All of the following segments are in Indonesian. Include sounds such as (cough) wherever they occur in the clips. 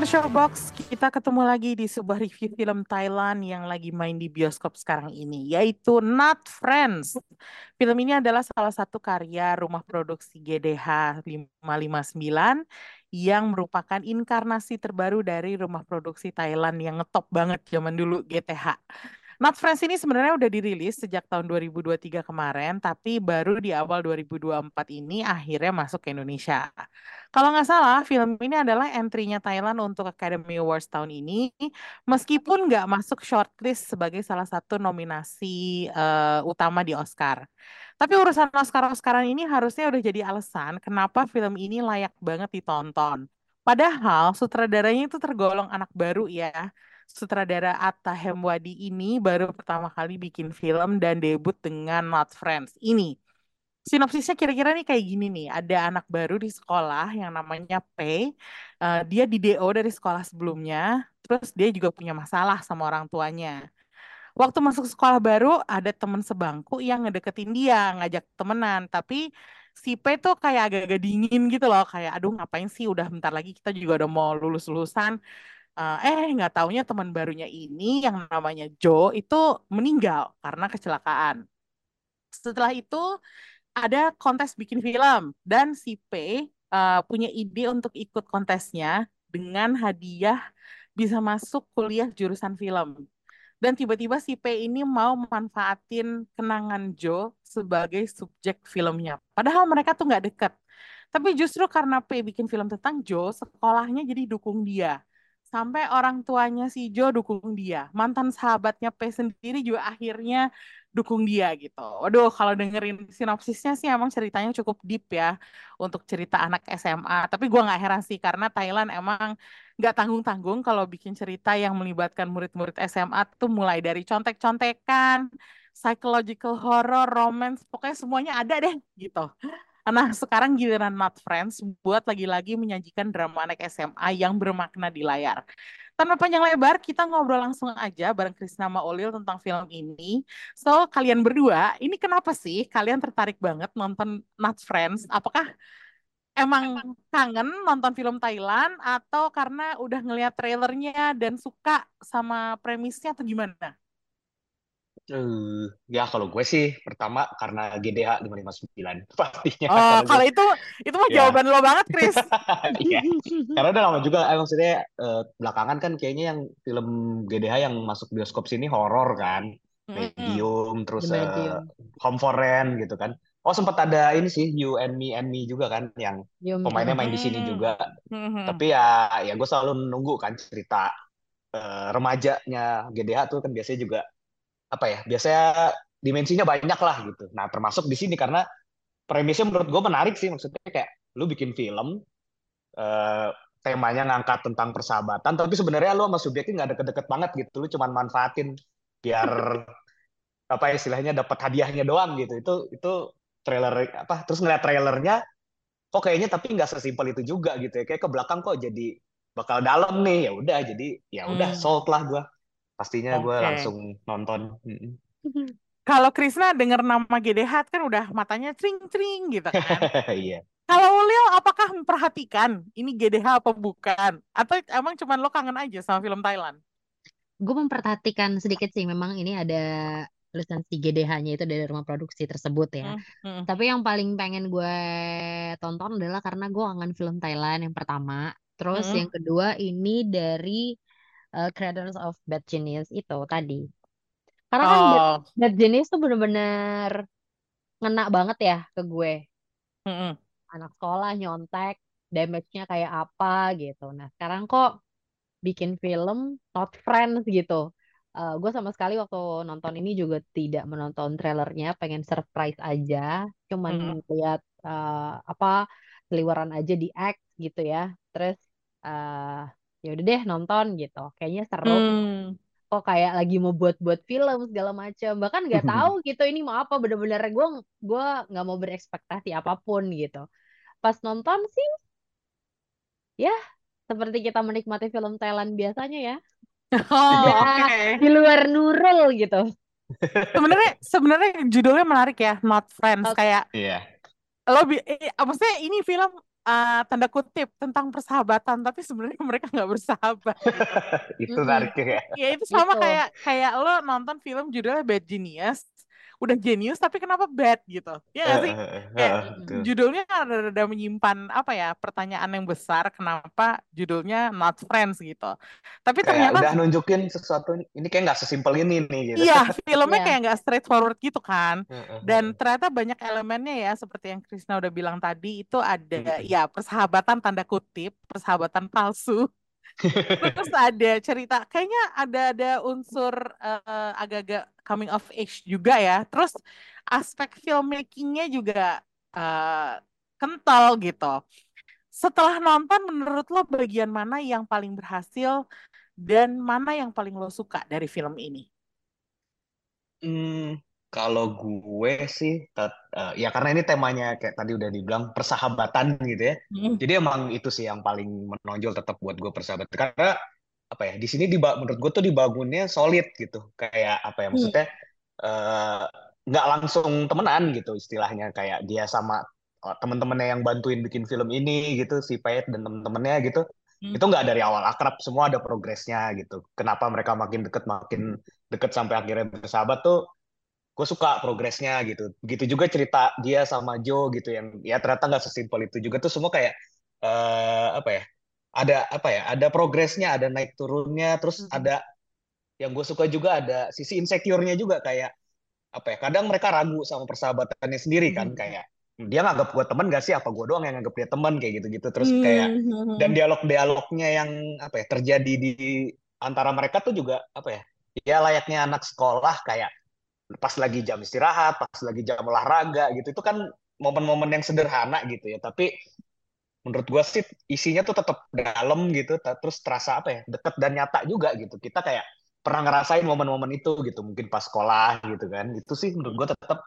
Pendengar Showbox, kita ketemu lagi di sebuah review film Thailand yang lagi main di bioskop sekarang ini, yaitu Not Friends. Film ini adalah salah satu karya rumah produksi GDH 559 yang merupakan inkarnasi terbaru dari rumah produksi Thailand yang ngetop banget zaman dulu GTH. Not Friends ini sebenarnya udah dirilis sejak tahun 2023 kemarin, tapi baru di awal 2024 ini akhirnya masuk ke Indonesia. Kalau nggak salah, film ini adalah entry-nya Thailand untuk Academy Awards tahun ini, meskipun nggak masuk shortlist sebagai salah satu nominasi uh, utama di Oscar. Tapi urusan Oscar-Oscaran ini harusnya udah jadi alasan kenapa film ini layak banget ditonton. Padahal sutradaranya itu tergolong anak baru ya sutradara Atta Hemwadi ini baru pertama kali bikin film dan debut dengan Not Friends ini. Sinopsisnya kira-kira nih kayak gini nih, ada anak baru di sekolah yang namanya P. Uh, dia di DO dari sekolah sebelumnya, terus dia juga punya masalah sama orang tuanya. Waktu masuk sekolah baru, ada temen sebangku yang ngedeketin dia, ngajak temenan, tapi si P tuh kayak agak-agak dingin gitu loh, kayak aduh ngapain sih udah bentar lagi kita juga udah mau lulus-lulusan, Uh, eh nggak taunya teman barunya ini yang namanya Joe itu meninggal karena kecelakaan. Setelah itu ada kontes bikin film dan si P uh, punya ide untuk ikut kontesnya dengan hadiah bisa masuk kuliah jurusan film. Dan tiba-tiba si P ini mau memanfaatin kenangan Joe sebagai subjek filmnya. Padahal mereka tuh nggak deket. Tapi justru karena P bikin film tentang Joe, sekolahnya jadi dukung dia sampai orang tuanya si Jo dukung dia. Mantan sahabatnya P sendiri juga akhirnya dukung dia gitu. Waduh, kalau dengerin sinopsisnya sih emang ceritanya cukup deep ya untuk cerita anak SMA. Tapi gue nggak heran sih karena Thailand emang nggak tanggung-tanggung kalau bikin cerita yang melibatkan murid-murid SMA tuh mulai dari contek-contekan, psychological horror, romance, pokoknya semuanya ada deh gitu. Nah, sekarang giliran Not Friends buat lagi-lagi menyajikan drama anak SMA yang bermakna di layar. Tanpa panjang lebar, kita ngobrol langsung aja bareng Krisna Maulil tentang film ini. So, kalian berdua, ini kenapa sih kalian tertarik banget nonton Not Friends? Apakah emang kangen nonton film Thailand atau karena udah ngeliat trailernya dan suka sama premisnya atau gimana? Uh, ya kalau gue sih pertama karena GDH 559 (laughs) pastinya. Oh, kalau itu itu mah ya. jawaban lo banget, Chris. (laughs) Iya. Karena udah lama juga eh, maksudnya uh, belakangan kan kayaknya yang film GDH yang masuk bioskop sini horor kan. Medium, terus uh, Home for Rent gitu kan. Oh sempat ada ini sih You and Me and Me juga kan yang you pemainnya main di sini juga. Mm-hmm. Tapi ya ya gue selalu nunggu kan cerita uh, remajanya GDH tuh kan biasanya juga apa ya biasanya dimensinya banyak lah gitu. Nah termasuk di sini karena premisnya menurut gue menarik sih maksudnya kayak lu bikin film eh, temanya ngangkat tentang persahabatan tapi sebenarnya lu sama subjeknya nggak deket-deket banget gitu. Lu cuma manfaatin biar (laughs) apa ya, istilahnya dapat hadiahnya doang gitu. Itu itu trailer apa terus ngeliat trailernya kok kayaknya tapi nggak sesimpel itu juga gitu ya. Kayak ke belakang kok jadi bakal dalam nih ya udah. Jadi ya udah hmm. sold lah gue pastinya gue langsung nonton. (laughs) Kalau Krisna dengar nama GDH kan udah matanya cring-cring gitu kan. (laughs) Iya. Kalau Lil apakah memperhatikan ini GDH apa bukan? Atau emang cuma lo kangen aja sama film Thailand? Gue memperhatikan sedikit sih, memang ini ada lisensi GDH-nya itu dari rumah produksi tersebut ya. Hmm, hmm, hmm. Tapi yang paling pengen gue tonton adalah karena gue kangen film Thailand yang pertama Terus Mm-mm. yang kedua ini dari uh, of Bad Genius itu tadi. Karena kan Bad, Oh, Bad Genius tuh bener-bener ngena banget ya ke gue. mm-mm. Anak sekolah nyontek, damage-nya kayak apa gitu. Nah sekarang kok bikin film Not Friends gitu. Uh, gue sama sekali waktu nonton ini juga tidak menonton trailernya, pengen surprise aja, cuman Mm-mm. lihat uh, apa seliweran aja di X gitu ya. Terus uh, ya udah deh nonton gitu, kayaknya seru. Hmm. Kok kayak lagi mau buat-buat film segala macam, bahkan nggak (laughs) tahu gitu ini mau apa, bener-bener gue gue nggak mau berekspektasi apa pun gitu. Pas nonton sih, ya seperti kita menikmati film Thailand biasanya ya. (laughs) Oh, Ya, oke. di luar Nurul gitu. Sebenarnya sebenarnya judulnya menarik ya, Not Friends. Oke. Kayak Iya. lo bi- eh, maksudnya ini film uh, tanda kutip tentang persahabatan, tapi sebenarnya mereka nggak bersahabat. (laughs) Itu tariknya ya. Ya itu sama Gitu. kayak kayak lo nonton film judulnya Bad Genius, udah genius tapi kenapa bad gitu? Ya nggak sih? Heeh, Kayak heeh, Mm-mm. betul. judulnya ada menyimpan apa ya pertanyaan yang besar kenapa judulnya Not Friends gitu. Tapi Kayak ternyata udah nunjukin sesuatu ini kayak nggak sesimpel ini nih gitu. iya (laughs) filmnya Iya. kayak nggak straightforward gitu kan. Dan ternyata banyak elemennya ya seperti yang Krisna udah bilang tadi itu ada ya persahabatan tanda kutip, persahabatan palsu. Terus ada cerita, kayaknya ada ada unsur eh, agak-agak coming of age juga ya. Terus aspek filmmakingnya juga eh, kental gitu. Setelah nonton, menurut lo bagian mana yang paling berhasil dan mana yang paling lo suka dari film ini? Hmm, kalau gue sih, tet- eh, ya karena ini temanya kayak tadi udah dibilang persahabatan gitu ya. Hmm. Jadi emang itu sih yang paling menonjol tetap buat gue persahabatan. Karena apa ya, di sini diba- menurut gue tuh dibangunnya solid gitu. Kayak apa ya, Hmm. maksudnya eh, nggak langsung temenan gitu istilahnya. Kayak dia sama eh, temen-temennya yang bantuin bikin film ini gitu, si Payet dan temen-temennya gitu. Hmm. Itu nggak dari awal akrab, semua ada progresnya gitu. Kenapa mereka makin deket, makin deket sampai akhirnya bersahabat tuh gue suka progresnya gitu. Begitu juga cerita dia sama Joe gitu yang ya ternyata nggak sesimpel itu juga tuh semua kayak eh, apa ya? Ada apa ya? Ada progresnya, ada naik turunnya, terus Mm-mm. ada yang gue suka juga ada sisi insecure-nya juga kayak apa ya? Kadang mereka ragu sama persahabatannya sendiri kan Hmm. kayak dia nganggap gue teman gak sih? Apa gue doang yang nganggap dia teman kayak gitu-gitu. Terus kayak dan Hmm. dialog-dialognya yang apa ya terjadi di antara mereka tuh juga apa ya? Ya layaknya anak sekolah kayak pas lagi jam istirahat, pas lagi jam olahraga gitu. Itu kan momen-momen yang sederhana gitu ya. Tapi menurut gua sih isinya tuh tetap dalam gitu. Terus terasa apa ya? Deket dan nyata juga gitu. Kita kayak pernah ngerasain momen-momen itu gitu. Mungkin pas sekolah gitu kan. Itu sih menurut gua tetap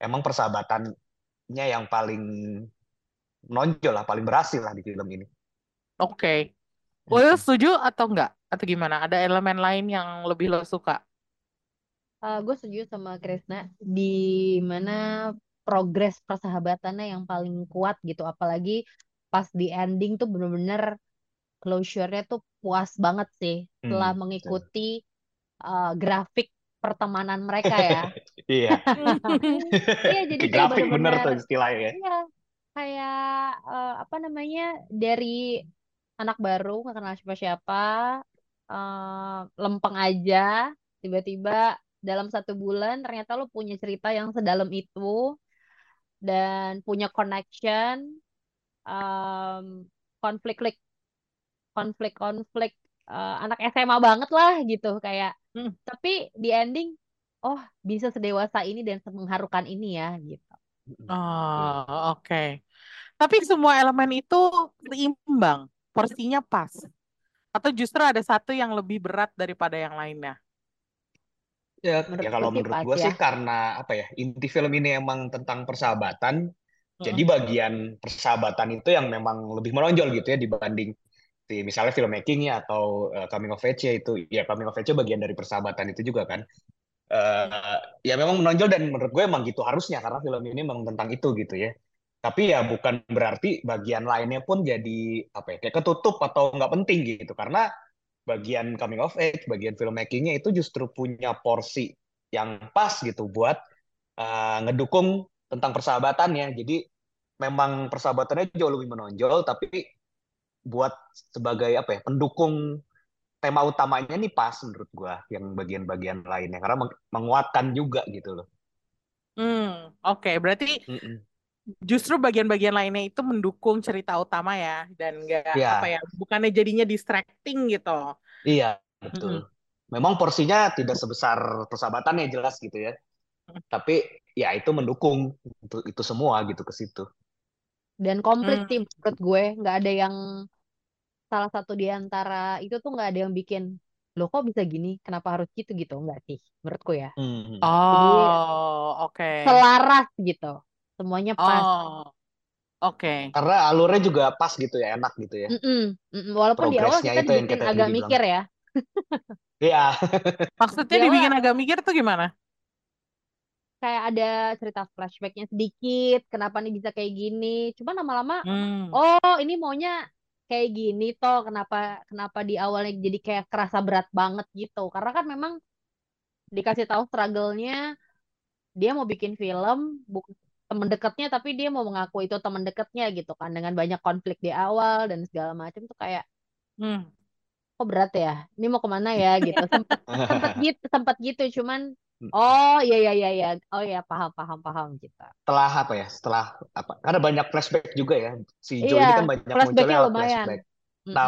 emang persahabatannya yang paling menonjol lah, paling berhasil lah di film ini. Oke. Lo Mm-mm. setuju atau enggak? Atau gimana? Ada elemen lain yang lebih lo suka? Uh, gue setuju sama Krisna di mana progres persahabatannya yang paling kuat gitu apalagi pas di ending tuh bener-bener closure-nya tuh puas banget sih Hmm, betul. mengikuti uh, grafik pertemanan mereka ya (laughs) Iya. (laughs) iya jadi grafik bener tuh bener-bener istilahnya ya. iya kayak uh, apa namanya dari anak baru nggak kenal siapa-siapa uh, lempeng aja tiba-tiba dalam satu bulan ternyata lo punya cerita yang sedalam itu dan punya connection um, konflik konflik-konflik uh, anak SMA banget lah gitu kayak Hmm. tapi di ending oh bisa sedewasa ini dan semengharukan ini ya gitu. Oh, oke. Tapi semua elemen itu seimbang, porsinya pas. Atau justru ada satu yang lebih berat daripada yang lainnya? Ya, menurut ya kalau menurut gue ya sih karena apa ya inti film ini emang tentang persahabatan. Jadi Mm-mm. bagian persahabatan itu yang memang lebih menonjol gitu ya dibanding si misalnya filmmakingnya atau uh, coming of age itu ya coming of age bagian dari persahabatan itu juga kan. Eh, ya memang menonjol dan menurut gue emang gitu harusnya karena film ini memang tentang itu gitu ya. Tapi ya bukan berarti bagian lainnya pun jadi apa ya kayak ketutup atau nggak penting gitu karena bagian coming of age, bagian filmmakingnya itu justru punya porsi yang pas gitu buat uh, ngedukung tentang persahabatannya. Jadi memang persahabatannya jauh lebih menonjol, tapi buat sebagai apa ya pendukung tema utamanya nih pas menurut gua yang bagian-bagian lainnya karena menguatkan juga gitu loh. Hmm, oke. Okay. Berarti Mm-mm. Justru bagian-bagian lainnya itu mendukung cerita utama ya dan enggak yeah. apa ya, bukannya jadinya distracting gitu. Iya, betul. Mm-hmm. Memang porsinya tidak sebesar persahabatan ya jelas gitu ya. Tapi ya itu mendukung itu, itu semua gitu ke situ. Dan komplit hmm. tim menurut gue, nggak ada yang salah satu di antara itu tuh nggak ada yang bikin lo kok bisa gini kenapa harus gitu gitu nggak sih menurutku ya hmm. oh oke okay. selaras gitu semuanya pas oh oke okay. karena alurnya juga pas gitu ya enak gitu ya mm -mm. Mm -mm. walaupun di awal kita itu dibikin agak mikir ya (laughs) Iya. Maksudnya dibikin agak mikir tuh gimana? Kayak ada cerita flashbacknya sedikit, kenapa nih bisa kayak gini. Cuma lama-lama, hmm. oh ini maunya kayak gini toh kenapa kenapa di awalnya jadi kayak kerasa berat banget gitu karena kan memang dikasih tahu struggle-nya dia mau bikin film temen dekatnya tapi dia mau mengaku itu temen dekatnya gitu kan dengan banyak konflik di awal dan segala macam tuh kayak hmm. kok berat ya ini mau ke mana ya gitu sempat (laughs) sempat gitu sempat gitu cuman Hmm. Oh iya iya iya iya. Oh iya paham paham paham kita. Setelah apa ya? Setelah apa? Karena banyak flashback juga ya. Si Joe iya, ini kan banyak munculnya lewat flashback. Nah,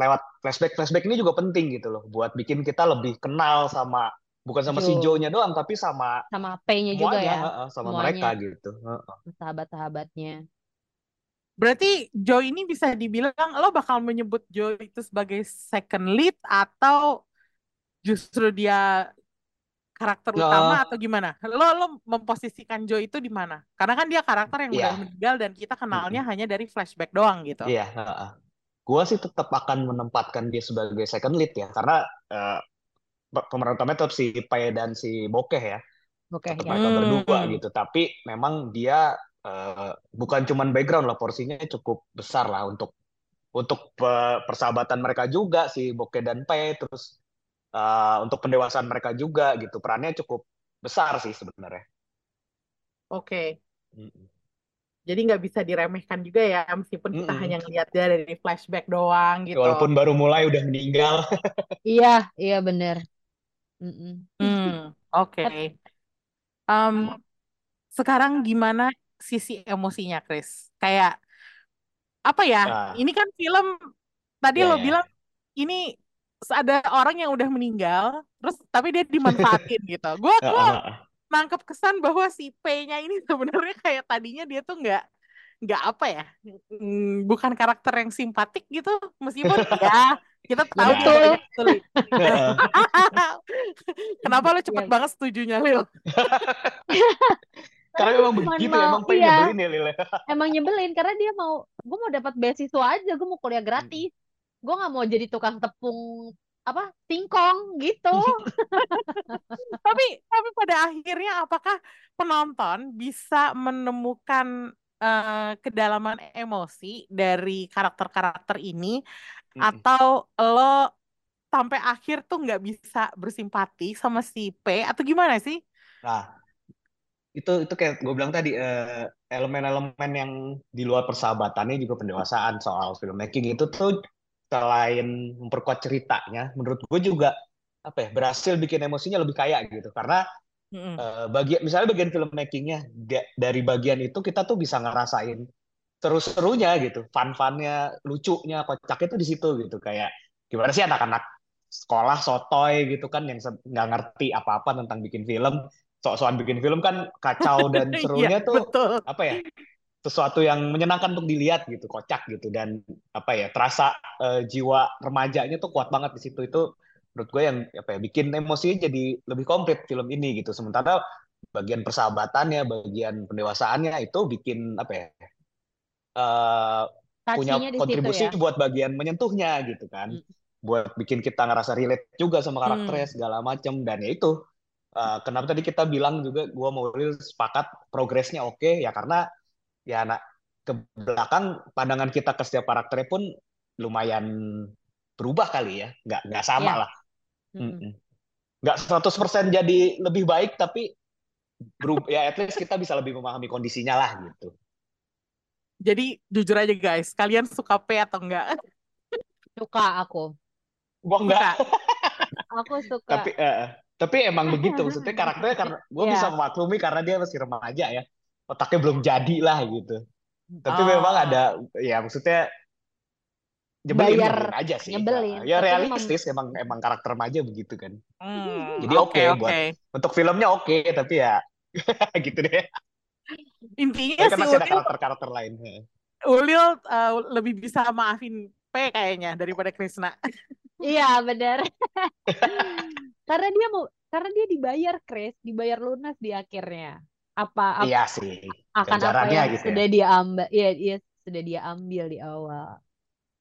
lewat flashback flashback ini juga penting gitu loh buat bikin kita lebih kenal sama bukan sama si Joe-nya doang tapi sama sama P-nya juga ya. sama semuanya. mereka gitu. Sahabat-sahabatnya. Berarti Joe ini bisa dibilang lo bakal menyebut Joe itu sebagai second lead atau justru dia karakter ya. utama atau gimana? Lo lo memposisikan Joe itu di mana? Karena kan dia karakter yang yeah. udah meninggal dan kita kenalnya hanya dari flashback doang gitu. Iya. Yeah. Uh, gua sih tetap akan menempatkan dia sebagai second lead ya, karena uh, pemeran utama tetap si Pai dan si Bokeh ya. Bokeh. Tetap ya. mereka hmm. berdua gitu. Tapi memang dia uh, bukan cuman background lah, porsinya cukup besar lah untuk untuk persahabatan mereka juga si Bokeh dan Pai terus uh, untuk pendewasaan mereka juga gitu perannya cukup besar sih sebenarnya. Oke. Okay. Jadi nggak bisa diremehkan juga ya meskipun kita mm hanya ngeliat dia dari flashback doang gitu. Walaupun baru mulai udah meninggal. (laughs) iya iya bener. Hmm, Oke. Okay. Um, sekarang gimana sisi emosinya Chris? Kayak apa ya? Nah. Ini kan film tadi yeah, lo yeah. bilang ini ada orang yang udah meninggal terus tapi dia dimanfaatin gitu gue gue nangkep kesan bahwa si P-nya ini sebenarnya kayak tadinya dia tuh nggak nggak apa ya mm, bukan karakter yang simpatik gitu meskipun (laughs) ya kita tahu sulit (laughs) kenapa lo cepet yeah. banget setujunya Lil (laughs) karena memang begitu mau, emang pengen iya. nyebelin ya Lil emang nyebelin karena dia mau gue mau dapat beasiswa aja gue mau kuliah gratis gue nggak mau jadi tukang tepung apa singkong gitu. tapi tapi pada akhirnya apakah penonton bisa menemukan uh, kedalaman emosi dari karakter-karakter ini hmm. atau lo sampai akhir tuh nggak bisa bersimpati sama si P atau gimana sih? Nah, itu itu kayak gue bilang tadi eh, elemen-elemen yang di luar persahabatannya juga pendewasaan soal filmmaking itu tuh selain memperkuat ceritanya, menurut gue juga apa ya berhasil bikin emosinya lebih kaya gitu karena mm-hmm. uh, bagian misalnya bagian filmmakingnya dari bagian itu kita tuh bisa ngerasain seru-serunya gitu, fun-funnya, lucunya, kocaknya tuh di situ gitu kayak gimana sih anak-anak sekolah sotoy gitu kan yang nggak ngerti apa-apa tentang bikin film sok-sokan bikin film kan kacau dan (laughs) iya, serunya tuh betul. apa ya sesuatu yang menyenangkan untuk dilihat gitu, kocak gitu dan apa ya terasa uh, jiwa remajanya tuh kuat banget di situ itu menurut gue yang apa ya bikin emosinya jadi lebih komplit film ini gitu. Sementara bagian persahabatannya, bagian pendewasaannya itu bikin apa ya uh, punya kontribusi ya? buat bagian menyentuhnya gitu kan, hmm. buat bikin kita ngerasa relate juga sama karakternya hmm. segala macam dan ya itu uh, kenapa tadi kita bilang juga gue mau sepakat progresnya oke okay, ya karena ya anak ke belakang pandangan kita ke setiap karakternya pun lumayan berubah kali ya nggak nggak sama yeah. lah mm nggak 100% jadi lebih baik tapi berubah ya at least kita bisa lebih memahami kondisinya lah gitu jadi jujur aja guys kalian suka P atau enggak Suka aku. Gua enggak. Aku suka. Tapi eh, tapi emang begitu maksudnya karakternya karena gue Iya. bisa memaklumi karena dia masih remaja ya. Otaknya belum jadi lah gitu. Tapi Oh. memang ada ya maksudnya nyebelin Bayar, nyebelin aja sih. nyebelin. Ya Tapi realistis emang emang karakter remaja begitu kan. Hmm, Jadi oke oke, buat oke. untuk filmnya oke tapi ya (laughs) gitu deh. Intinya kan si masih ada Ulil, karakter-karakter lain. Ulil uh, lebih bisa maafin P kayaknya daripada Krisna. (laughs) Iya, benar. (laughs) Karena dia mau karena dia dibayar, Chris, dibayar lunas di akhirnya. Apa, ap- Iya sih. akan apa yang gitu ya. sudah dia ambil, iya, iya, sudah dia ambil di awal.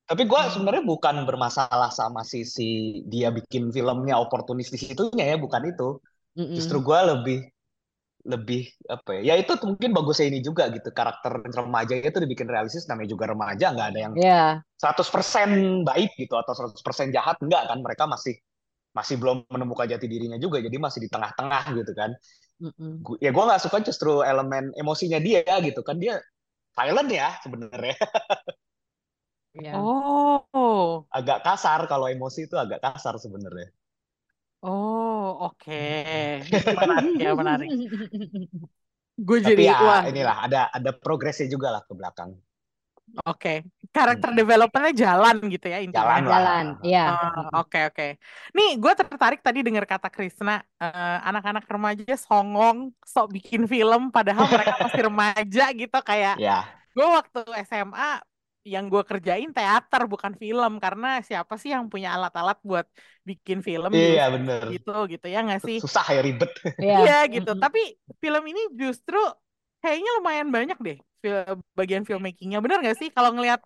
Tapi gue Hmm. sebenarnya bukan bermasalah sama sisi dia bikin filmnya oportunistis itunya ya, bukan itu. Mm-mm. Justru gue lebih lebih apa ya? Ya itu mungkin bagusnya ini juga gitu. Karakter remaja itu dibikin realistis namanya juga remaja nggak ada yang Ya, 100% baik gitu atau 100% jahat enggak kan. Mereka masih masih belum menemukan jati dirinya juga jadi masih di tengah-tengah gitu kan. mm-mm. Ya gue nggak suka justru elemen emosinya dia gitu kan dia violent ya sebenarnya. (laughs) Ya. Oh, Agak kasar kalau emosi itu agak kasar sebenarnya. oh, oke. (laughs) Menarik ya, menarik. Gue Tapi jadi, ya wah, inilah ada ada progresnya juga lah ke belakang. oke. Karakter developmentnya jalan gitu ya intinya. Jalan. Jalan, ya. Oke oke. Nih gue tertarik tadi dengar kata Krisna eh, anak-anak remaja songong sok bikin film padahal mereka masih remaja gitu kayak Ya, gue waktu SMA yang gue kerjain teater bukan film karena siapa sih yang punya alat-alat buat bikin film iya usia bener. gitu gitu ya nggak sih? Susah ya ribet. Ya. (laughs) Iya gitu. Tapi film ini justru kayaknya lumayan banyak deh bagian filmmakingnya. Bener nggak sih? Kalau ngelihat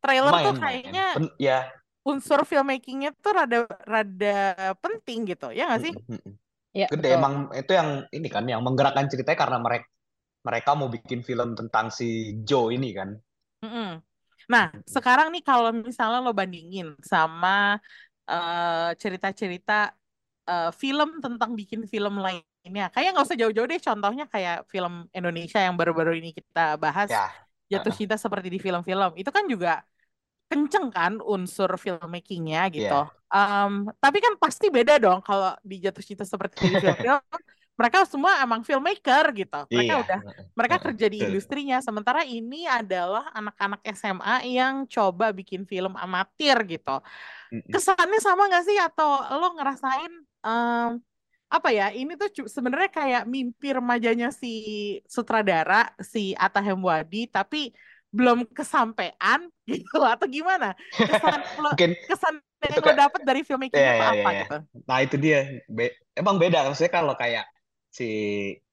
trailer tuh Lumayan, lumayan. kayaknya ya. unsur filmmakingnya tuh rada rada penting gitu. Ya nggak sih? Ya, Gede betul. emang itu yang ini kan yang menggerakkan ceritanya karena mereka mereka mau bikin film tentang si Joe ini kan. Mm-mm. Nah, sekarang nih kalau misalnya lo bandingin sama eh, cerita-cerita eh, film tentang bikin film lainnya, kayak nggak usah jauh-jauh deh. Contohnya kayak film Indonesia yang baru-baru ini kita bahas, Ya. Jatuh Cinta seperti di film-film. Itu kan juga kenceng kan unsur filmmakingnya gitu. Iya. Em, tapi kan pasti beda dong kalau di Jatuh Cinta seperti di film-film. Mereka semua emang filmmaker gitu. Mereka Iya. udah mereka kerja di industrinya. Sementara ini adalah anak-anak SMA yang coba bikin film amatir gitu. Kesannya sama nggak sih atau lo ngerasain em, apa ya? Ini tuh sebenarnya kayak mimpi remajanya si sutradara si Atta Hemwadi tapi belum kesampaian (laughs) gitu atau gimana? Kesan (laughs) lo Mungkin kesan yang itu lo dapet dari filmmakingnya Iya, tuh iya, apa iya. gitu? Nah itu dia, Be- emang beda. Maksudnya kalau kayak si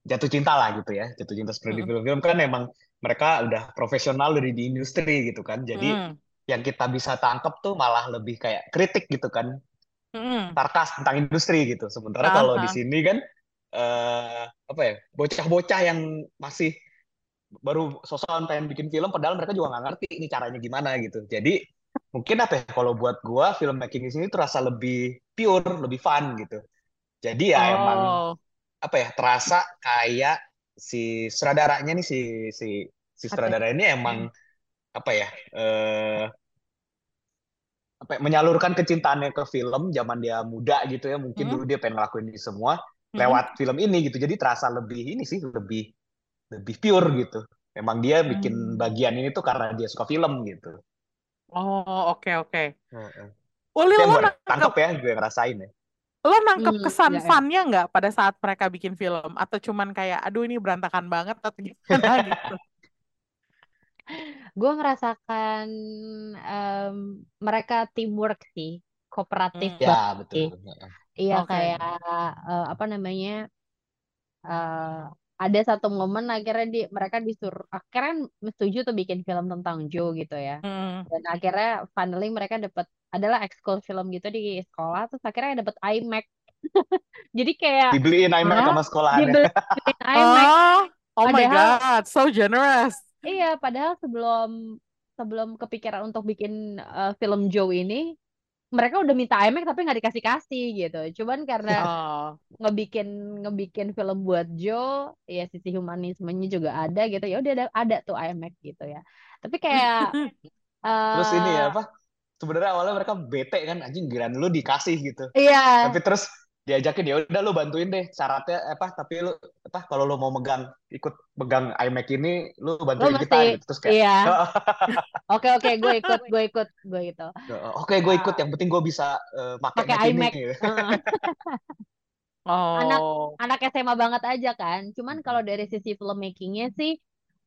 jatuh cinta lah gitu ya, jatuh cinta seperti di Mm, film-film kan emang mereka udah profesional dari di industri gitu kan. Jadi mm, yang kita bisa tangkep tuh malah lebih kayak kritik gitu kan, mm. sarkas tentang industri gitu. Sementara kalau di Aha. sini kan eh apa ya, bocah-bocah yang masih baru sosokan pengen bikin film, padahal mereka juga nggak ngerti ini caranya gimana gitu. Jadi mungkin apa ya, kalau buat gua filmmaking di sini terasa lebih pure, lebih fun gitu. Jadi ya emang Oh, apa ya terasa kayak si sutradaranya nih si si si Atta sutradara ini emang apa ya eh apa ya, menyalurkan kecintaannya ke film zaman dia muda gitu ya. Mungkin Mm, dulu dia pengen ngelakuin ini semua mm. lewat film ini gitu. Jadi terasa lebih ini sih lebih lebih pure gitu. Memang dia bikin Hmm. bagian ini tuh karena dia suka film gitu. Oh, oke oke. Heeh. Ulil lo nangkep. ya gue ngerasain ya lo nangkep Hmm, kesan ya, ya. funnya nggak pada saat mereka bikin film atau cuman kayak aduh ini berantakan banget atau gimana (laughs) gitu? Gue ngerasakan em, mereka teamwork sih, kooperatif Hmm, ya betul. Iya oke. kayak eh, apa namanya? eh, ada satu momen akhirnya di mereka disuruh akhirnya setuju tuh bikin film tentang Joe gitu ya. Hmm. Dan akhirnya finally mereka dapat adalah ekskul film gitu di sekolah terus akhirnya dapat iMac. (laughs) Jadi kayak dibeliin iMac sama sekolahannya dibeliin iMac Oh, (laughs) oh my God, so generous. iya padahal sebelum sebelum kepikiran untuk bikin eh, film Joe ini mereka udah minta iMac tapi nggak dikasih kasih gitu. Cuman karena Oh, ngebikin ngebikin film buat Joe, ya sisi humanismenya juga ada gitu. Ya udah ada, ada tuh iMac gitu ya. Tapi kayak (laughs) terus ini ya apa sebenarnya awalnya mereka bete kan anjing giran lu dikasih gitu Iya. tapi terus diajakin ya udah lu bantuin deh syaratnya apa tapi lu apa kalau lu mau megang ikut megang iMac ini lu Lo bantuin kita mesti, gitu terus kayak iya. (laughs) Oke oke, gue ikut, gue ikut, gue gitu. oke gue ikut yang penting gue bisa uh, pakai Mac ini iMac. Heeh. Anak Oh. anak SMA banget aja kan. Cuman kalau dari sisi filmmakingnya sih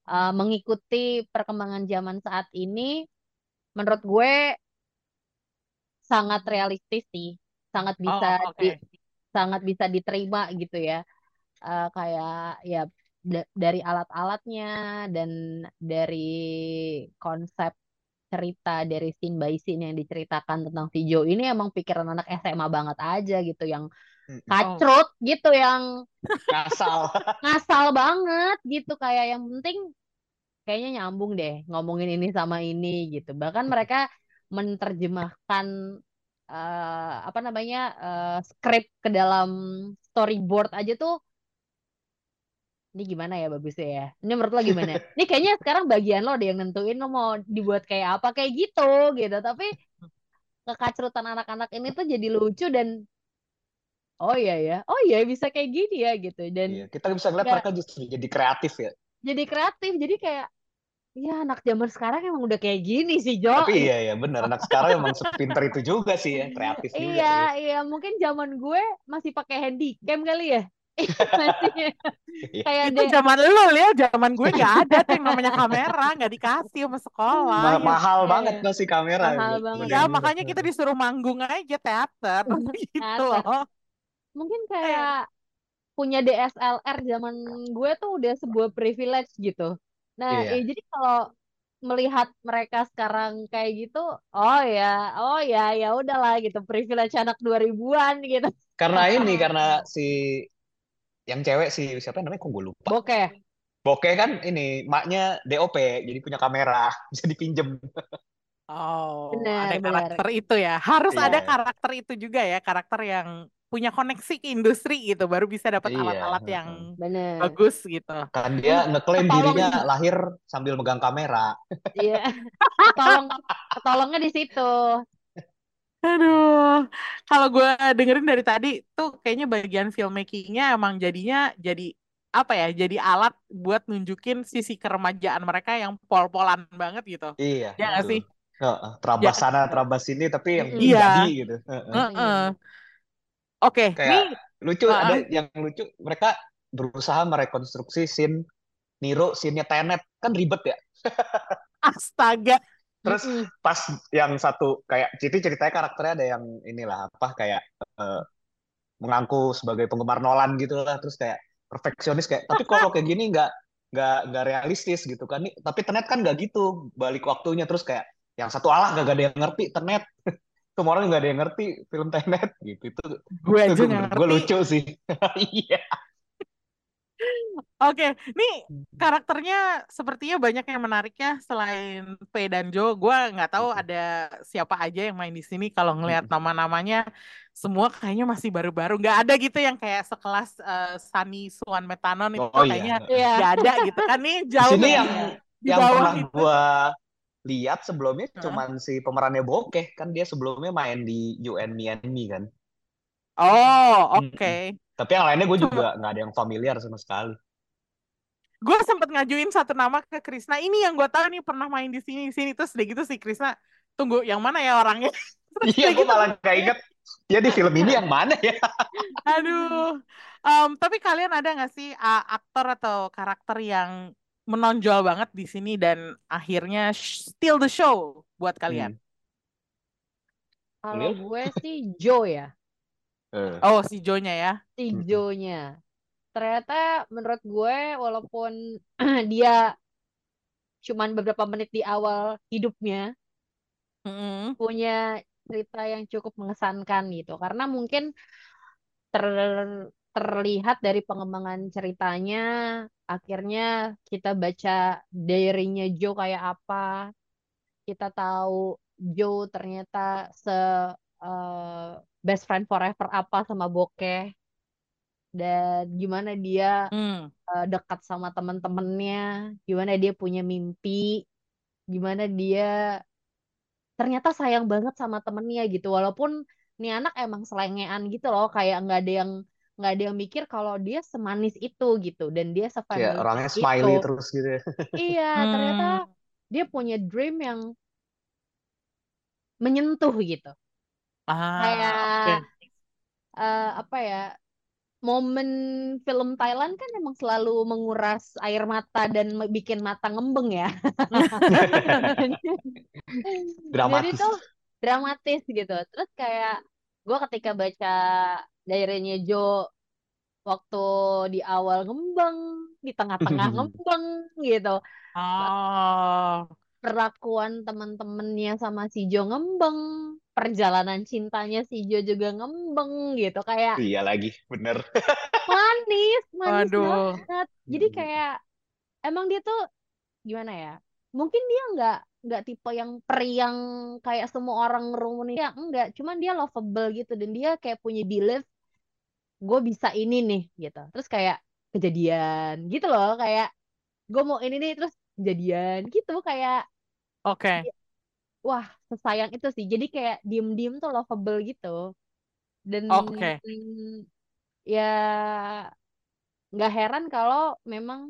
uh, mengikuti perkembangan zaman saat ini, menurut gue sangat realistis sih, sangat Oh, bisa oke. di, sangat bisa diterima gitu ya. Uh, kayak ya da- dari alat-alatnya dan dari konsep cerita dari scene by scene yang diceritakan tentang si Joe ini emang pikiran anak SMA banget aja gitu yang kacrut gitu yang ngasal (laughs) ngasal banget gitu kayak yang penting kayaknya nyambung deh ngomongin ini sama ini gitu. Bahkan mereka menerjemahkan eh, apa namanya eh, skrip ke dalam storyboard aja tuh ini gimana ya bagusnya ya? Ini menurut lo gimana? (laughs) Ini kayaknya sekarang bagian lo deh yang nentuin lo mau dibuat kayak apa kayak gitu gitu. Tapi kekacrutan anak-anak ini tuh jadi lucu dan oh iya ya. Oh iya bisa kayak gini ya gitu. Dan Iya, kita bisa ngeliat mereka justru jadi kreatif ya. Jadi kreatif. Jadi kayak ya anak zaman sekarang emang udah kayak gini sih Jo tapi iya ya benar anak sekarang emang sepinter itu juga sih ya kreatif juga iya sih iya mungkin zaman gue masih pakai handycam kali ya masih (laughs) Iya. kayak Itu deh zaman lu ya, zaman gue nggak ada tuh yang namanya kamera, nggak dikasih sama sekolah. Ma- Ya, mahal Iya, banget iya. masih kamera mahal gitu. banget ya Bener. makanya kita disuruh manggung aja teater (laughs) gitu loh. mungkin Kayak, kayak punya DSLR zaman gue tuh udah sebuah privilege gitu nah Iya. ya jadi kalau melihat mereka sekarang kayak gitu oh ya oh ya ya udahlah gitu privilege anak 2000-an gitu Karena (laughs) ini karena si yang cewek si siapa namanya kok gue lupa. bokeh Bokeh kan ini maknya DOP jadi punya kamera (laughs) bisa dipinjem. Oh, benar ada benar karakter itu ya. Harus ada Iya. karakter itu juga ya, karakter yang punya koneksi ke industri gitu, baru bisa dapat Iya. alat-alat yang benar bagus gitu. Kan dia ngeklaim ketolong dirinya lahir sambil megang kamera. iya (laughs) ketolong ketolongnya di situ Aduh, kalau gue dengerin dari tadi tuh kayaknya bagian filmmakingnya emang jadinya jadi apa ya? Jadi alat buat nunjukin sisi keremajaan mereka yang pol-polan banget gitu. Iya, Ya nggak sih? Ya, terabas sana, terabas sini tapi yang iya. jadi gitu. Heeh. Heeh. Mm. Oke, Kayak nih, lucu ah, ada yang lucu mereka berusaha merekonstruksi scene Niro, scene-nya Tenet kan ribet ya. (laughs) astaga. Terus pas yang satu kayak Citi ceritanya karakternya ada yang inilah apa kayak eh, mengaku sebagai penggemar Nolan gitu lah terus kayak perfeksionis kayak tapi kalau kayak gini nggak nggak nggak realistis gitu kan Nih, tapi Tenet kan nggak gitu balik waktunya terus kayak yang satu alah nggak ada yang ngerti Tenet (laughs) semua orang nggak ada yang ngerti film Tenet gitu itu Gue itu aja gue nggak gue ngerti. lucu sih (laughs) iya Oke, nih karakternya sepertinya banyak yang menarik ya selain P dan Jo. Gue nggak tahu ada siapa aja yang main di sini. Kalau ngelihat nama-namanya, semua kayaknya masih baru-baru. Nggak ada gitu yang kayak sekelas eh, Sunny Swan Metanon itu oh kayaknya iya Iya. nggak ada gitu kan. Nih di jauh sini nih yang di yang bawah pernah itu. Lihat sebelumnya Hah? cuman si pemerannya Bokeh kan dia sebelumnya main di and Me kan Oh, Mm-mm. oke. Tapi yang lainnya gue juga (laughs) nggak ada yang familiar sama sekali. gue sempat ngajuin satu nama ke Krisna. Ini yang gue tahu nih pernah main di sini di sini terus udah gitu si Krisna tunggu yang mana ya orangnya? (laughs) Iya, gue gitu malah nggak inget dia di film ini yang mana ya? (laughs) Aduh, Em, tapi kalian ada nggak sih uh, aktor atau karakter yang menonjol banget di sini dan akhirnya steal the show buat kalian? Hmm. Kalau gue sih Joe ya, Eh. Oh, si Jonya ya. si Mm-mm. Joe-nya. Ternyata menurut gue walaupun (clears throat) dia cuman beberapa menit di awal hidupnya Mm-mm. punya cerita yang cukup mengesankan gitu. Karena mungkin ter- terlihat dari pengembangan ceritanya, akhirnya kita baca diary-nya Joe kayak apa, kita tahu Joe ternyata se eh, best friend forever apa sama Bokeh. Dan gimana dia Hmm. eh, dekat sama teman-temannya, gimana dia punya mimpi, gimana dia ternyata sayang banget sama temennya gitu. Walaupun nih anak emang selengean gitu loh. Kayak nggak ada yang nggak ada yang mikir kalau dia semanis itu gitu dan dia sefamily orangnya itu smiley terus gitu ya. (laughs) iya ternyata Hmm. dia punya dream yang menyentuh gitu Ah, kayak oke. eh, apa ya momen film Thailand kan emang selalu menguras air mata dan bikin mata ngembeng ya (laughs) jadi Dramatis. tuh dramatis gitu terus kayak gue ketika baca diary-nya Jo waktu di awal ngembeng di tengah-tengah (laughs) ngembeng gitu. Oh, perlakuan teman-temannya sama si Jo ngembeng perjalanan cintanya si Jo juga ngembeng gitu. Kayak Iya lagi, bener. (laughs) manis manis waduh. banget. Jadi kayak emang dia tuh gimana ya mungkin dia nggak nggak tipe yang periang kayak semua orang ngerumunin. Ya enggak cuman dia lovable gitu dan dia kayak punya belief gue bisa ini nih gitu. Terus kayak kejadian gitu loh kayak gue mau ini nih terus kejadian gitu kayak Oke. wah sesayang itu sih. Jadi kayak diem-diem tuh lovable gitu. Dan Oke. mm, ya nggak heran kalau memang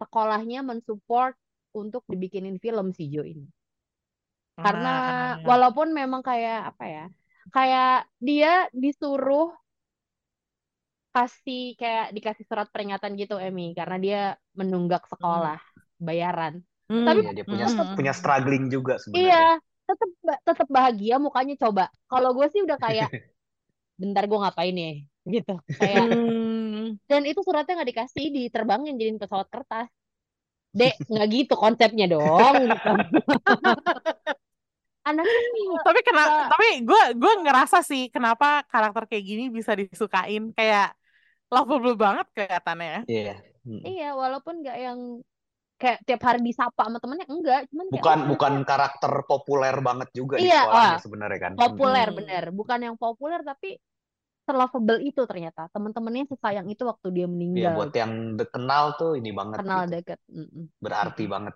sekolahnya mensupport untuk dibikinin film si Jo ini. Karena Nah, walaupun memang kayak apa ya kayak dia disuruh kasih kayak dikasih surat peringatan gitu Emmy karena dia menunggak sekolah bayaran. Hmm, tapi Iya, dia punya hmm, punya struggling juga sebenarnya. iya tetap tetap bahagia mukanya coba. Kalau gue sih udah kayak (laughs) bentar gue ngapain ya? Gitu. Kayak hmm. dan itu suratnya nggak dikasih diterbangin jadiin pesawat kertas. Dek nggak gitu konsepnya dong. gitu. (laughs) (laughs) anaknya (laughs) Tapi kenapa? Nggak- Tapi gue gue ngerasa sih kenapa karakter kayak gini bisa disukain kayak lovable banget kelihatannya ya. Iya. Mm. iya walaupun nggak yang kayak tiap hari disapa sama temennya enggak cuman kayak Bukan oh, bukan karakter populer banget juga di Iya, sekolahnya wah. sebenarnya kan. populer Hmm. bener bukan yang populer tapi selovable itu ternyata teman-temannya sesayang itu waktu dia Iya, meninggal buat yang kenal tuh ini banget kenal gitu. deket Mm-mm. Berarti banget.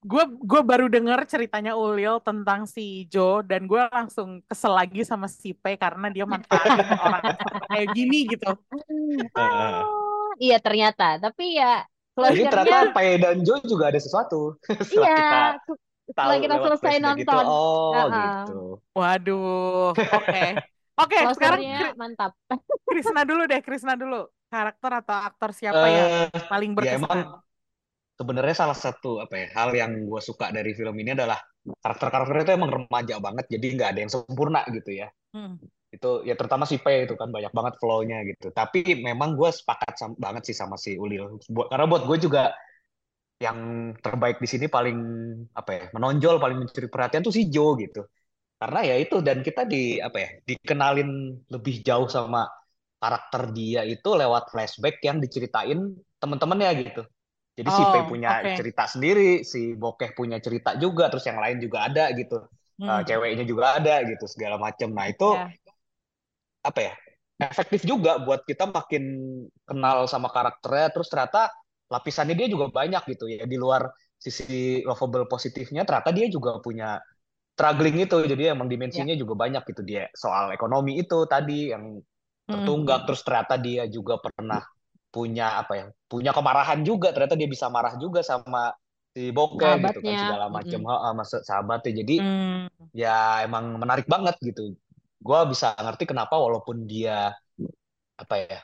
Gue gue baru denger ceritanya Ulil tentang si Jo dan gue langsung kesel lagi sama si P karena dia manfaatin (laughs) orang kayak gini gitu. Eh, iya ternyata tapi ya Jadi ternyata Pai dan Jo juga ada sesuatu (laughs) setelah iya kita setelah kita selesai nonton Oh, Uh-uh. gitu. Waduh, oke. Oke, sekarang closure-nya Kri- mantap Krisna dulu deh, Krisna dulu. Karakter atau aktor siapa yang Eh, paling ya berkesan? emang sebenarnya salah satu apa ya hal yang gue suka dari film ini adalah karakter-karakternya itu emang remaja banget jadi nggak ada yang sempurna gitu ya. Hmm. itu ya terutama si P itu kan banyak banget flow-nya gitu. Tapi memang gue sepakat sam- banget sih sama si Ulil. Buat karena buat gue juga yang terbaik di sini paling apa ya menonjol paling mencuri perhatian tuh si Jo gitu. Karena ya itu dan kita di apa ya dikenalin lebih jauh sama karakter dia itu lewat flashback yang diceritain temen-temennya gitu jadi si P Oh, punya oke. cerita sendiri si Bokeh punya cerita juga terus yang lain juga ada gitu. Hmm. ceweknya juga ada gitu segala macam nah itu ya. apa ya efektif juga buat kita makin kenal sama karakternya. Terus ternyata lapisannya dia juga banyak gitu ya di luar sisi lovable positifnya ternyata dia juga punya struggling itu. Jadi emang dimensinya juga banyak gitu. Dia soal ekonomi itu tadi yang Hmm. tertunggak terus ternyata dia juga pernah punya apa ya punya kemarahan juga ternyata dia bisa marah juga sama si Bokeh gitu kan segala macam Heeh, masa sahabatnya jadi Hmm. ya emang menarik banget gitu. Gua bisa ngerti kenapa walaupun dia apa ya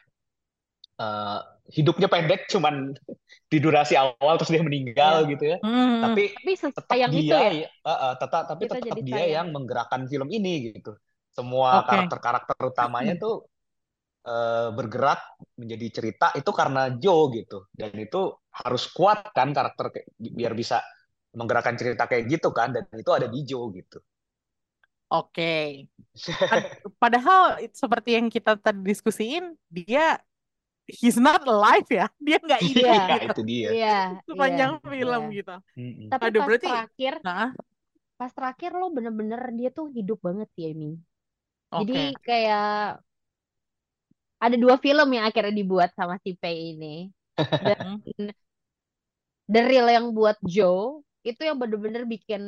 eh, hidupnya pendek, cuman (laughs) di durasi awal terus dia meninggal Iya. gitu ya. Hmm. Tapi tapi tetap dia, itu ya eh, eh, tetap tapi Kita tetap dia sayang. yang menggerakkan film ini gitu. Semua Oke. karakter-karakter utamanya tuh eh, bergerak menjadi cerita itu karena Joe gitu. Dan itu harus kuat kan karakter kayak- biar bisa menggerakkan cerita kayak gitu kan. Dan itu ada di Joe gitu. Oke. Pad- Padahal seperti yang kita tadi diskusiin, dia he's not alive ya. (laughs) Dia nggak hidup Iya. Iya, gitu itu dia. iya sepanjang iya, film iya. gitu. Mm-mm. tapi Aduh, pas berarti terakhir nah, pas terakhir lo bener-bener dia tuh hidup banget sih Emi oke. jadi kayak ada dua film yang akhirnya dibuat sama si Pei ini dan. (laughs) The Real yang buat Joe itu yang bener-bener bikin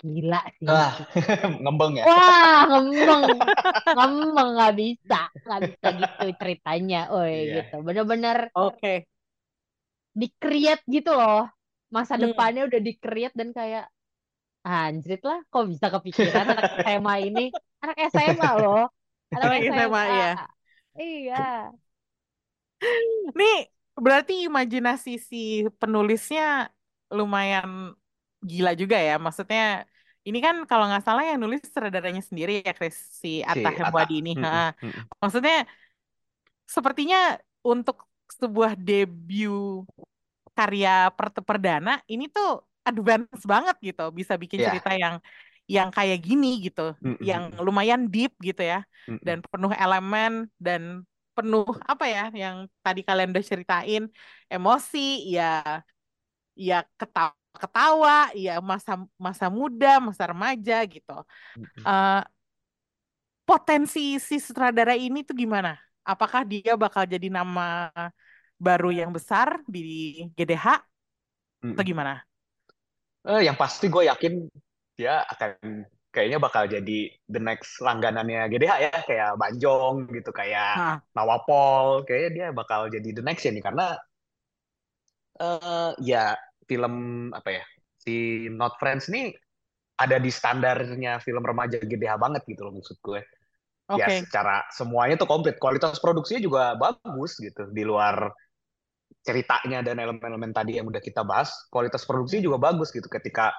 gila sih. Ah, (laughs) ngembeng ya. Wah, ngembeng, ngembeng nggak bisa, nggak bisa gitu ceritanya, oi Iya. gitu. Bener-bener Oke. di-create gitu loh. Masa Hmm. depannya udah di-create dan kayak anjrit lah, kok bisa kepikiran anak (laughs) SMA ini, anak SMA loh, (laughs) Anak SMA, iya. Iya. Nih berarti imajinasi si penulisnya lumayan gila juga ya. Maksudnya ini kan kalau nggak salah yang nulis sutradaranya sendiri ya Chris si Atta Atta. Hemwadi ini. Mm-mm, Ha. mm-mm. Maksudnya sepertinya untuk sebuah debut karya per- perdana ini tuh advance banget gitu. Bisa bikin Iya. cerita yang yang kayak gini gitu, Mm-mm. yang lumayan deep gitu ya Mm-mm. dan penuh elemen dan penuh apa ya yang tadi kalian udah ceritain emosi ya ya ketawa ketawa ya masa masa muda masa remaja gitu. Eh, potensi si sutradara ini tuh gimana apakah dia bakal jadi nama baru yang besar di GDH atau Mm-mm. gimana Eh, yang pasti gue yakin dia akan kayaknya bakal jadi the next langganannya GDH ya kayak Banjong gitu kayak Nah, Nawapol kayaknya dia bakal jadi the next ya nih karena eh ya film apa ya si Not Friends nih ada di standarnya film remaja GDH banget gitu loh maksud gue. Oke. ya secara semuanya tuh komplit. Kualitas produksinya juga bagus gitu di luar ceritanya dan elemen-elemen tadi yang udah kita bahas kualitas produksinya juga bagus gitu. Ketika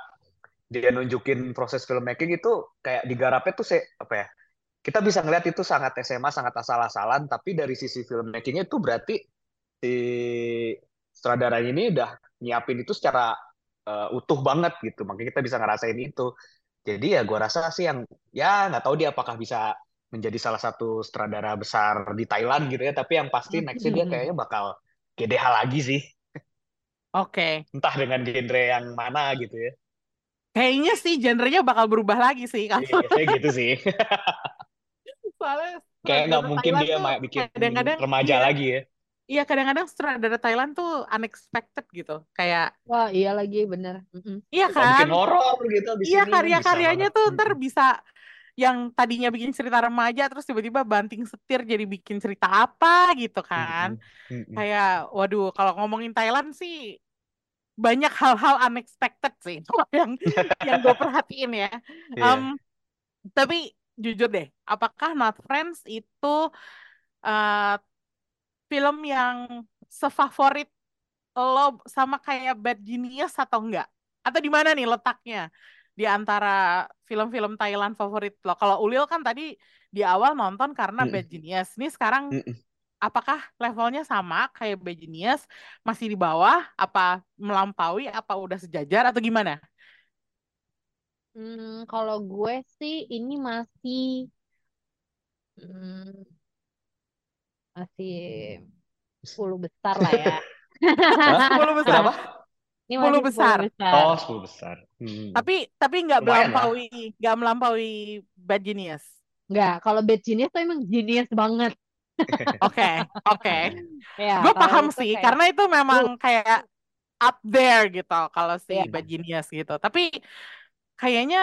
dia nunjukin proses filmmaking itu kayak digarapnya tuh se apa ya kita bisa ngeliat itu sangat SMA sangat asal-asalan tapi dari sisi filmmakingnya itu berarti si sutradara ini udah nyiapin itu secara uh, utuh banget gitu. Makanya kita bisa ngerasain itu. Jadi ya gua rasa sih yang ya nggak tahu dia apakah bisa menjadi salah satu sutradara besar di Thailand gitu ya tapi yang pasti nextnya dia kayaknya bakal GDH lagi sih. Oke. Entah dengan genre yang mana gitu ya kayaknya sih genrenya bakal berubah lagi sih kalau Iya, biasanya gitu sih soalnya kayak nggak mungkin Thailand dia tuh bikin kadang-kadang remaja iya lagi ya Iya kadang-kadang sutradara Thailand tuh unexpected gitu. Kayak Wah, iya lagi bener. Mm-mm. iya Kalau bikin kan? horor gitu Iya bisa karya-karyanya tuh ntar bisa yang tadinya bikin cerita remaja terus tiba-tiba banting setir jadi bikin cerita apa gitu kan. Mm-mm. Mm-mm. Kayak waduh kalau ngomongin Thailand sih banyak hal-hal unexpected sih (laughs) yang (laughs) yang gue perhatiin ya. Iya. Em, tapi jujur deh, apakah Not Friends itu eh, film yang sefavorit lo sama kayak Bad Genius atau enggak? Atau di mana nih letaknya di antara film-film Thailand favorit lo? Kalau Ulil kan tadi di awal nonton karena Mm-mm. Bad Genius. Ini sekarang Mm-mm. Apakah levelnya sama kayak Bad Genius? Masih di bawah? Apa melampaui? Apa udah sejajar atau gimana? Hmm, kalau gue sih ini masih hmm, masih 10 besar lah ya. 10 (laughs) besar. Kenapa? Ini 10 masih 10 besar. besar. Oh, 10 besar. Hmm. Tapi tapi nggak melampaui nggak melampaui Bad Genius. Enggak, kalau Bad Genius tuh emang genius banget. Oke, oke. Ya, Gue paham itu sih, kayak karena itu memang kayak up there gitu kalau si ya. Bad Genius gitu. Tapi kayaknya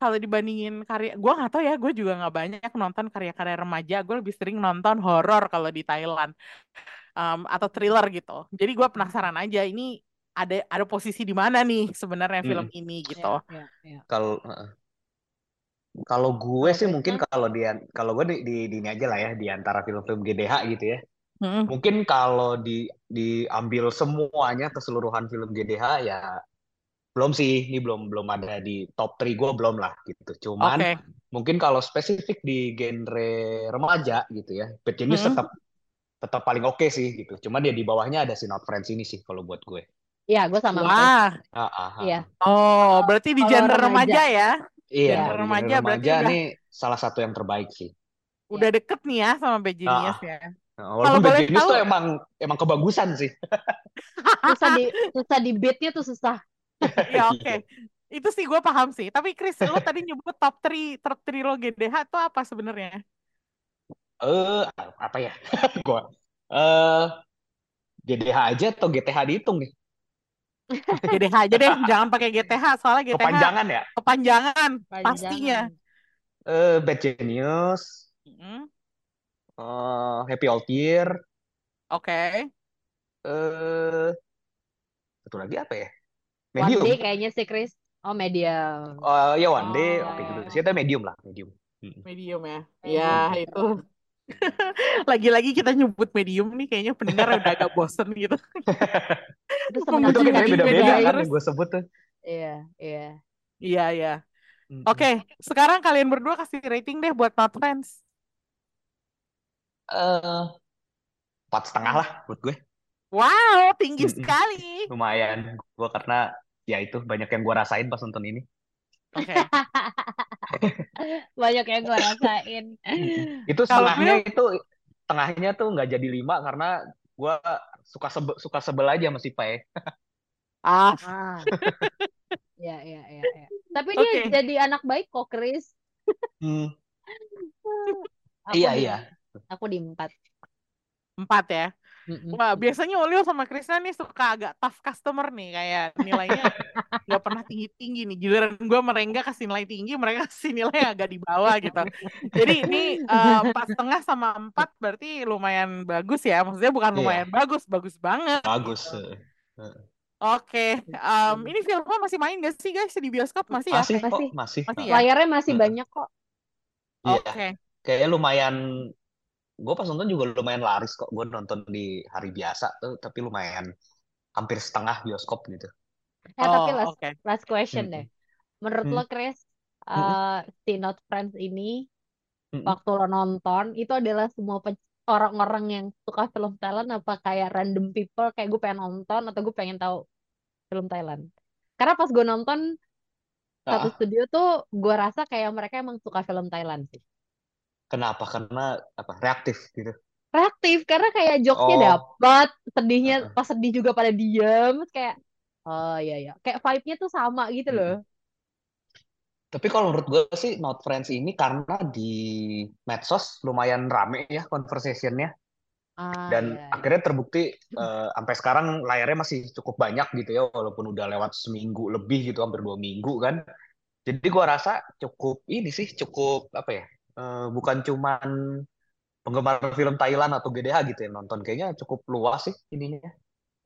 kalau dibandingin karya, gue nggak tahu ya, gue juga nggak banyak nonton karya-karya remaja. Gue lebih sering nonton horor kalau di Thailand um, atau thriller gitu. Jadi gue penasaran aja ini ada ada posisi di mana nih sebenarnya film Mm-mm. ini gitu. ya, ya. Kalau heeh. Kalau gue sih mungkin kalau dia kalau gue di, di, di ini aja lah ya di antara film-film GDH gitu ya. Mm-mm. Mungkin kalau di diambil semuanya keseluruhan film GDH ya belum sih ini belum belum ada di top 3 gue belum lah gitu. Cuman Oke. mungkin kalau spesifik di genre remaja gitu ya, Bad Genius Mm-mm. tetap tetap paling oke sih gitu. Cuman dia di bawahnya ada si Not Friends ini sih kalau buat gue. Iya, gue sama. Wah, Ah, ah, ah. Iya. oh berarti di genre remaja, remaja ya? Iya, ya. Remaja berarti remaja udah nih salah satu yang terbaik sih. udah deket nih ya sama Bad Ah, Genius ah. ya. Nah, Kalau walaupun Bad boleh Genius tahu, tuh emang emang kebagusan sih. (laughs) Susah di susah di beatnya tuh susah. (laughs) ya oke. Itu sih gue paham sih. Tapi Chris, lo tadi nyebut top 3 top 3 lo GDH itu apa sebenarnya? Eh, apa ya? (laughs) Gua eh GDH aja atau GTH dihitung nih? GDH aja deh, jangan pakai GTH soalnya GTH Kepanjangan ya? kepanjangan pastinya. Panjangan. Eh, Bad Genius, Mm, eh, Happy Old Year, Oke. eh, satu lagi apa ya? One Medium. day kayaknya sih Chris. Oh, medium. Oh ya One Day, Oh. oke gitu. Sih medium lah, medium. Mm. Medium ya. Medium. Ya, itu. (laughs) Lagi-lagi kita nyebut medium nih kayaknya pendengar udah agak bosen gitu. (laughs) Kayak beda-beda medium kan terus. yang gue sebut tuh. Iya, iya. Iya, iya. Oke, sekarang kalian berdua kasih rating deh buat Not Friends. Eh, empat setengah lah buat gue. Wow, tinggi sekali. Lumayan. Gue karena ya itu banyak yang gue rasain pas nonton ini. Oke. (laughs) Banyak yang gue rasain. Itu setengahnya itu tengahnya tuh nggak jadi lima karena gue suka sebel suka sebel aja sama si Pai. Ah, Ah. (laughs) Ya, ya, ya, ya. Tapi dia Oke. jadi anak baik kok, Chris. Hmm. (laughs) Aku Iya di, iya. aku di empat. empat ya. Mm-mm. Wah, biasanya Ulil sama Krisna nih suka agak tough customer nih, kayak nilainya nggak pernah tinggi-tinggi nih. Giliran gue merengga kasih nilai tinggi, mereka kasih nilai agak di bawah gitu. Jadi ini eh, empat setengah sama empat berarti lumayan bagus ya. Maksudnya bukan Iya. lumayan bagus, bagus banget. Bagus. Oke, em, ini filmnya masih main gak sih guys di bioskop masih ya? Masih kok, Masih. masih. Masih Nah, ya? Layarnya masih banyak kok. Iya. Oke, Kayaknya lumayan. Gue pas nonton juga lumayan laris kok. Gue nonton di hari biasa tuh, tapi lumayan hampir setengah bioskop gitu. Eh, tapi oh last, oke. last question Mm-mm. deh. Menurut Hmm. lo, Chris, Mm-mm. eh si Not Friends ini, waktu lo nonton, itu adalah semua orang-orang yang suka film Thailand apa kayak random people, kayak gue pengen nonton atau gue pengen tahu film Thailand. Karena pas gue nonton satu Ah, studio tuh, gue rasa kayak mereka emang suka film Thailand sih. Kenapa? Karena apa? Reaktif gitu. Reaktif, karena kayak jokesnya Oh, dapet, sedihnya pas sedih juga pada diem, kayak, oh iya ya, kayak vibe-nya tuh sama gitu Mm-mm. loh. Tapi kalau menurut gue sih Not Friends ini karena di medsos lumayan rame ya conversation-nya Ah dan iya, iya. akhirnya terbukti eh, sampai sekarang layarnya masih cukup banyak gitu ya walaupun udah lewat seminggu lebih gitu hampir dua minggu kan. Jadi gua rasa cukup ini sih cukup apa ya? Eh, bukan cuman penggemar film Thailand atau GDH gitu yang nonton kayaknya cukup luas sih ininya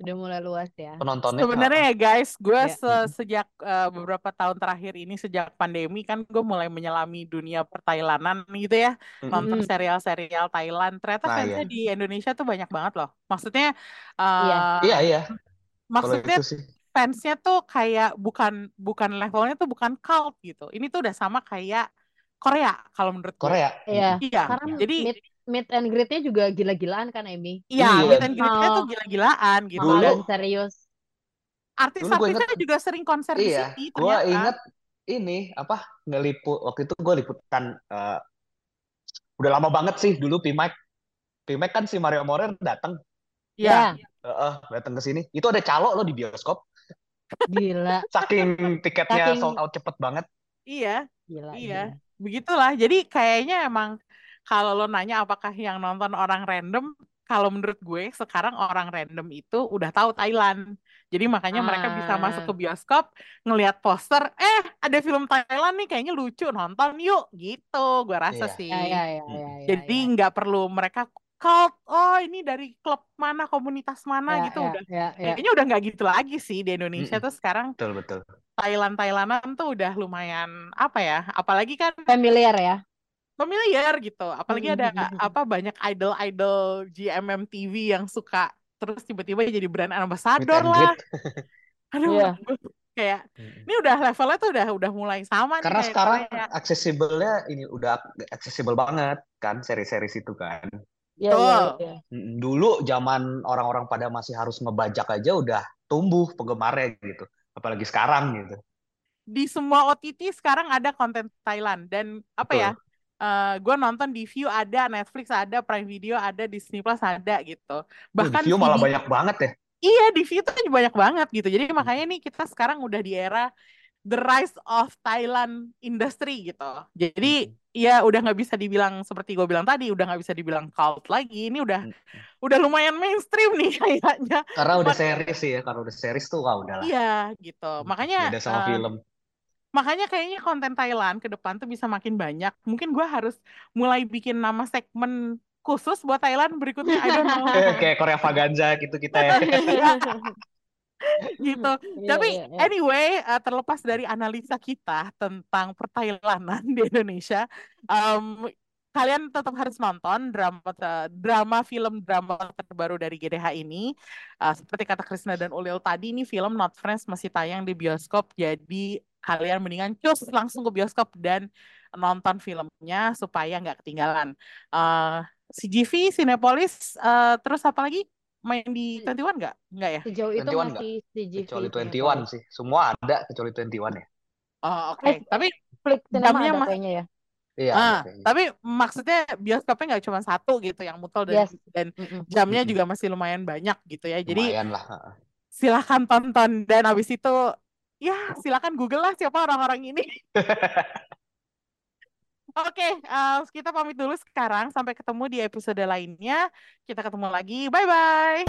Udah mulai luas ya. penontonnya. Sebenarnya ya guys, gue Ya. se- sejak eh, beberapa tahun terakhir ini sejak pandemi kan gue mulai menyelami dunia pertailanan gitu ya, Mm-mm. nonton serial-serial Thailand. Ternyata Nah fansnya iya, di Indonesia tuh banyak banget loh. Maksudnya, Iya. eh iya iya. Maksudnya fansnya tuh kayak bukan bukan levelnya tuh bukan cult gitu. Ini tuh udah sama kayak Korea kalau menurut gue. Korea. Iya, Mm-mm. Iya, karena jadi meet meet and greet-nya juga gila-gilaan kan, Amy? iya Iya. meet and greet-nya tuh Mahal, gila-gilaan gitu. Dulu serius. artis-artisnya juga sering konser di iya, sini gue inget ini apa ngeliput waktu itu gue liputan eh, udah lama banget sih dulu Pimac Pimac kan si Mario Morer datang Iya. Ya, Heeh, datang ke sini itu ada calo lo di bioskop gila, saking tiketnya saking sold out cepet banget Iya, gila, iya. gila. Begitulah. Jadi kayaknya emang kalau lo nanya apakah yang nonton orang random, kalau menurut gue sekarang orang random itu udah tahu Thailand. Jadi makanya mereka bisa masuk ke Ah, bioskop, ngelihat poster, eh ada film Thailand nih kayaknya lucu, nonton yuk gitu. Gue rasa iya sih. ya, ya, ya, Mm-mm. ya, Jadi ya, nggak perlu mereka cult, oh ini dari klub mana, komunitas mana ya, gitu. ya, Udah ya, ya. kayaknya udah nggak gitu lagi sih di Indonesia Mm-mm. tuh sekarang betul betul Thailand Thailandan tuh udah lumayan apa ya? Apalagi kan Familiar ya. familiar gitu. Apalagi ada apa banyak idol-idol GMM TV yang suka terus tiba-tiba jadi brand ambassador lah. (laughs) Aduh, gue kayak ini udah levelnya tuh udah udah mulai sama nih karena kayak sekarang aksesibelnya ini udah accessible banget kan seri-seri itu kan Ya, ya, Betul. ya. Mm-mm. dulu zaman orang-orang pada masih harus ngebajak aja udah tumbuh penggemarnya gitu apalagi sekarang gitu Di semua OTT sekarang ada konten Thailand dan apa ya? betul gue nonton di View ada, Netflix ada, Prime Video ada, Disney Plus ada gitu. Wah, di Bahkan view malah banyak banget ya Iya, di view tuh banyak banget gitu. Jadi makanya nih kita sekarang udah di era the rise of Thailand industry gitu. Jadi ya udah nggak bisa dibilang seperti gue bilang tadi, udah nggak bisa dibilang cult lagi. Ini udah udah lumayan mainstream nih (laughs) kayaknya. Karena udah series sih ya, karena udah series tuh kah udah. Iya gitu. Makanya Beda sama uh, film. makanya kayaknya konten Thailand ke depan tuh bisa makin banyak. Mungkin gue harus mulai bikin nama segmen khusus buat Thailand berikutnya. I don't know. (laughs) Kayak Korea Vaganza gitu kita ya. (laughs) (laughs) gitu. Iya, Tapi iya, iya. anyway, uh, terlepas dari analisa kita tentang pertailanan (laughs) di Indonesia, um, kalian tetap harus nonton drama drama film drama terbaru dari GDH ini. Uh, seperti kata Krisna dan Ulil tadi, ini film Not Friends masih tayang di bioskop, jadi kalian mendingan cus langsung ke bioskop dan nonton filmnya supaya nggak ketinggalan. Uh, CGV, Cinepolis, uh, terus apa lagi? Main di 21 nggak? Nggak ya? Sejauh itu 21 nggak? masih CGV. Kecuali Cinepolis. 21 sih. Semua ada kecuali 21 ya. Oh, oke. Eh, Tapi Flix Cinema jamnya ada mas- kayaknya ya. Iya, Ah, kayaknya. tapi maksudnya bioskopnya nggak cuma satu gitu yang mutel dan Yes. dan jamnya juga masih lumayan banyak gitu ya. Jadi Lumayan lah. heeh. silakan tonton dan habis itu ya silakan Google lah siapa orang-orang ini. (laughs) Oke, okay, uh, kita pamit dulu sekarang. Sampai ketemu di episode lainnya. Kita ketemu lagi. Bye bye.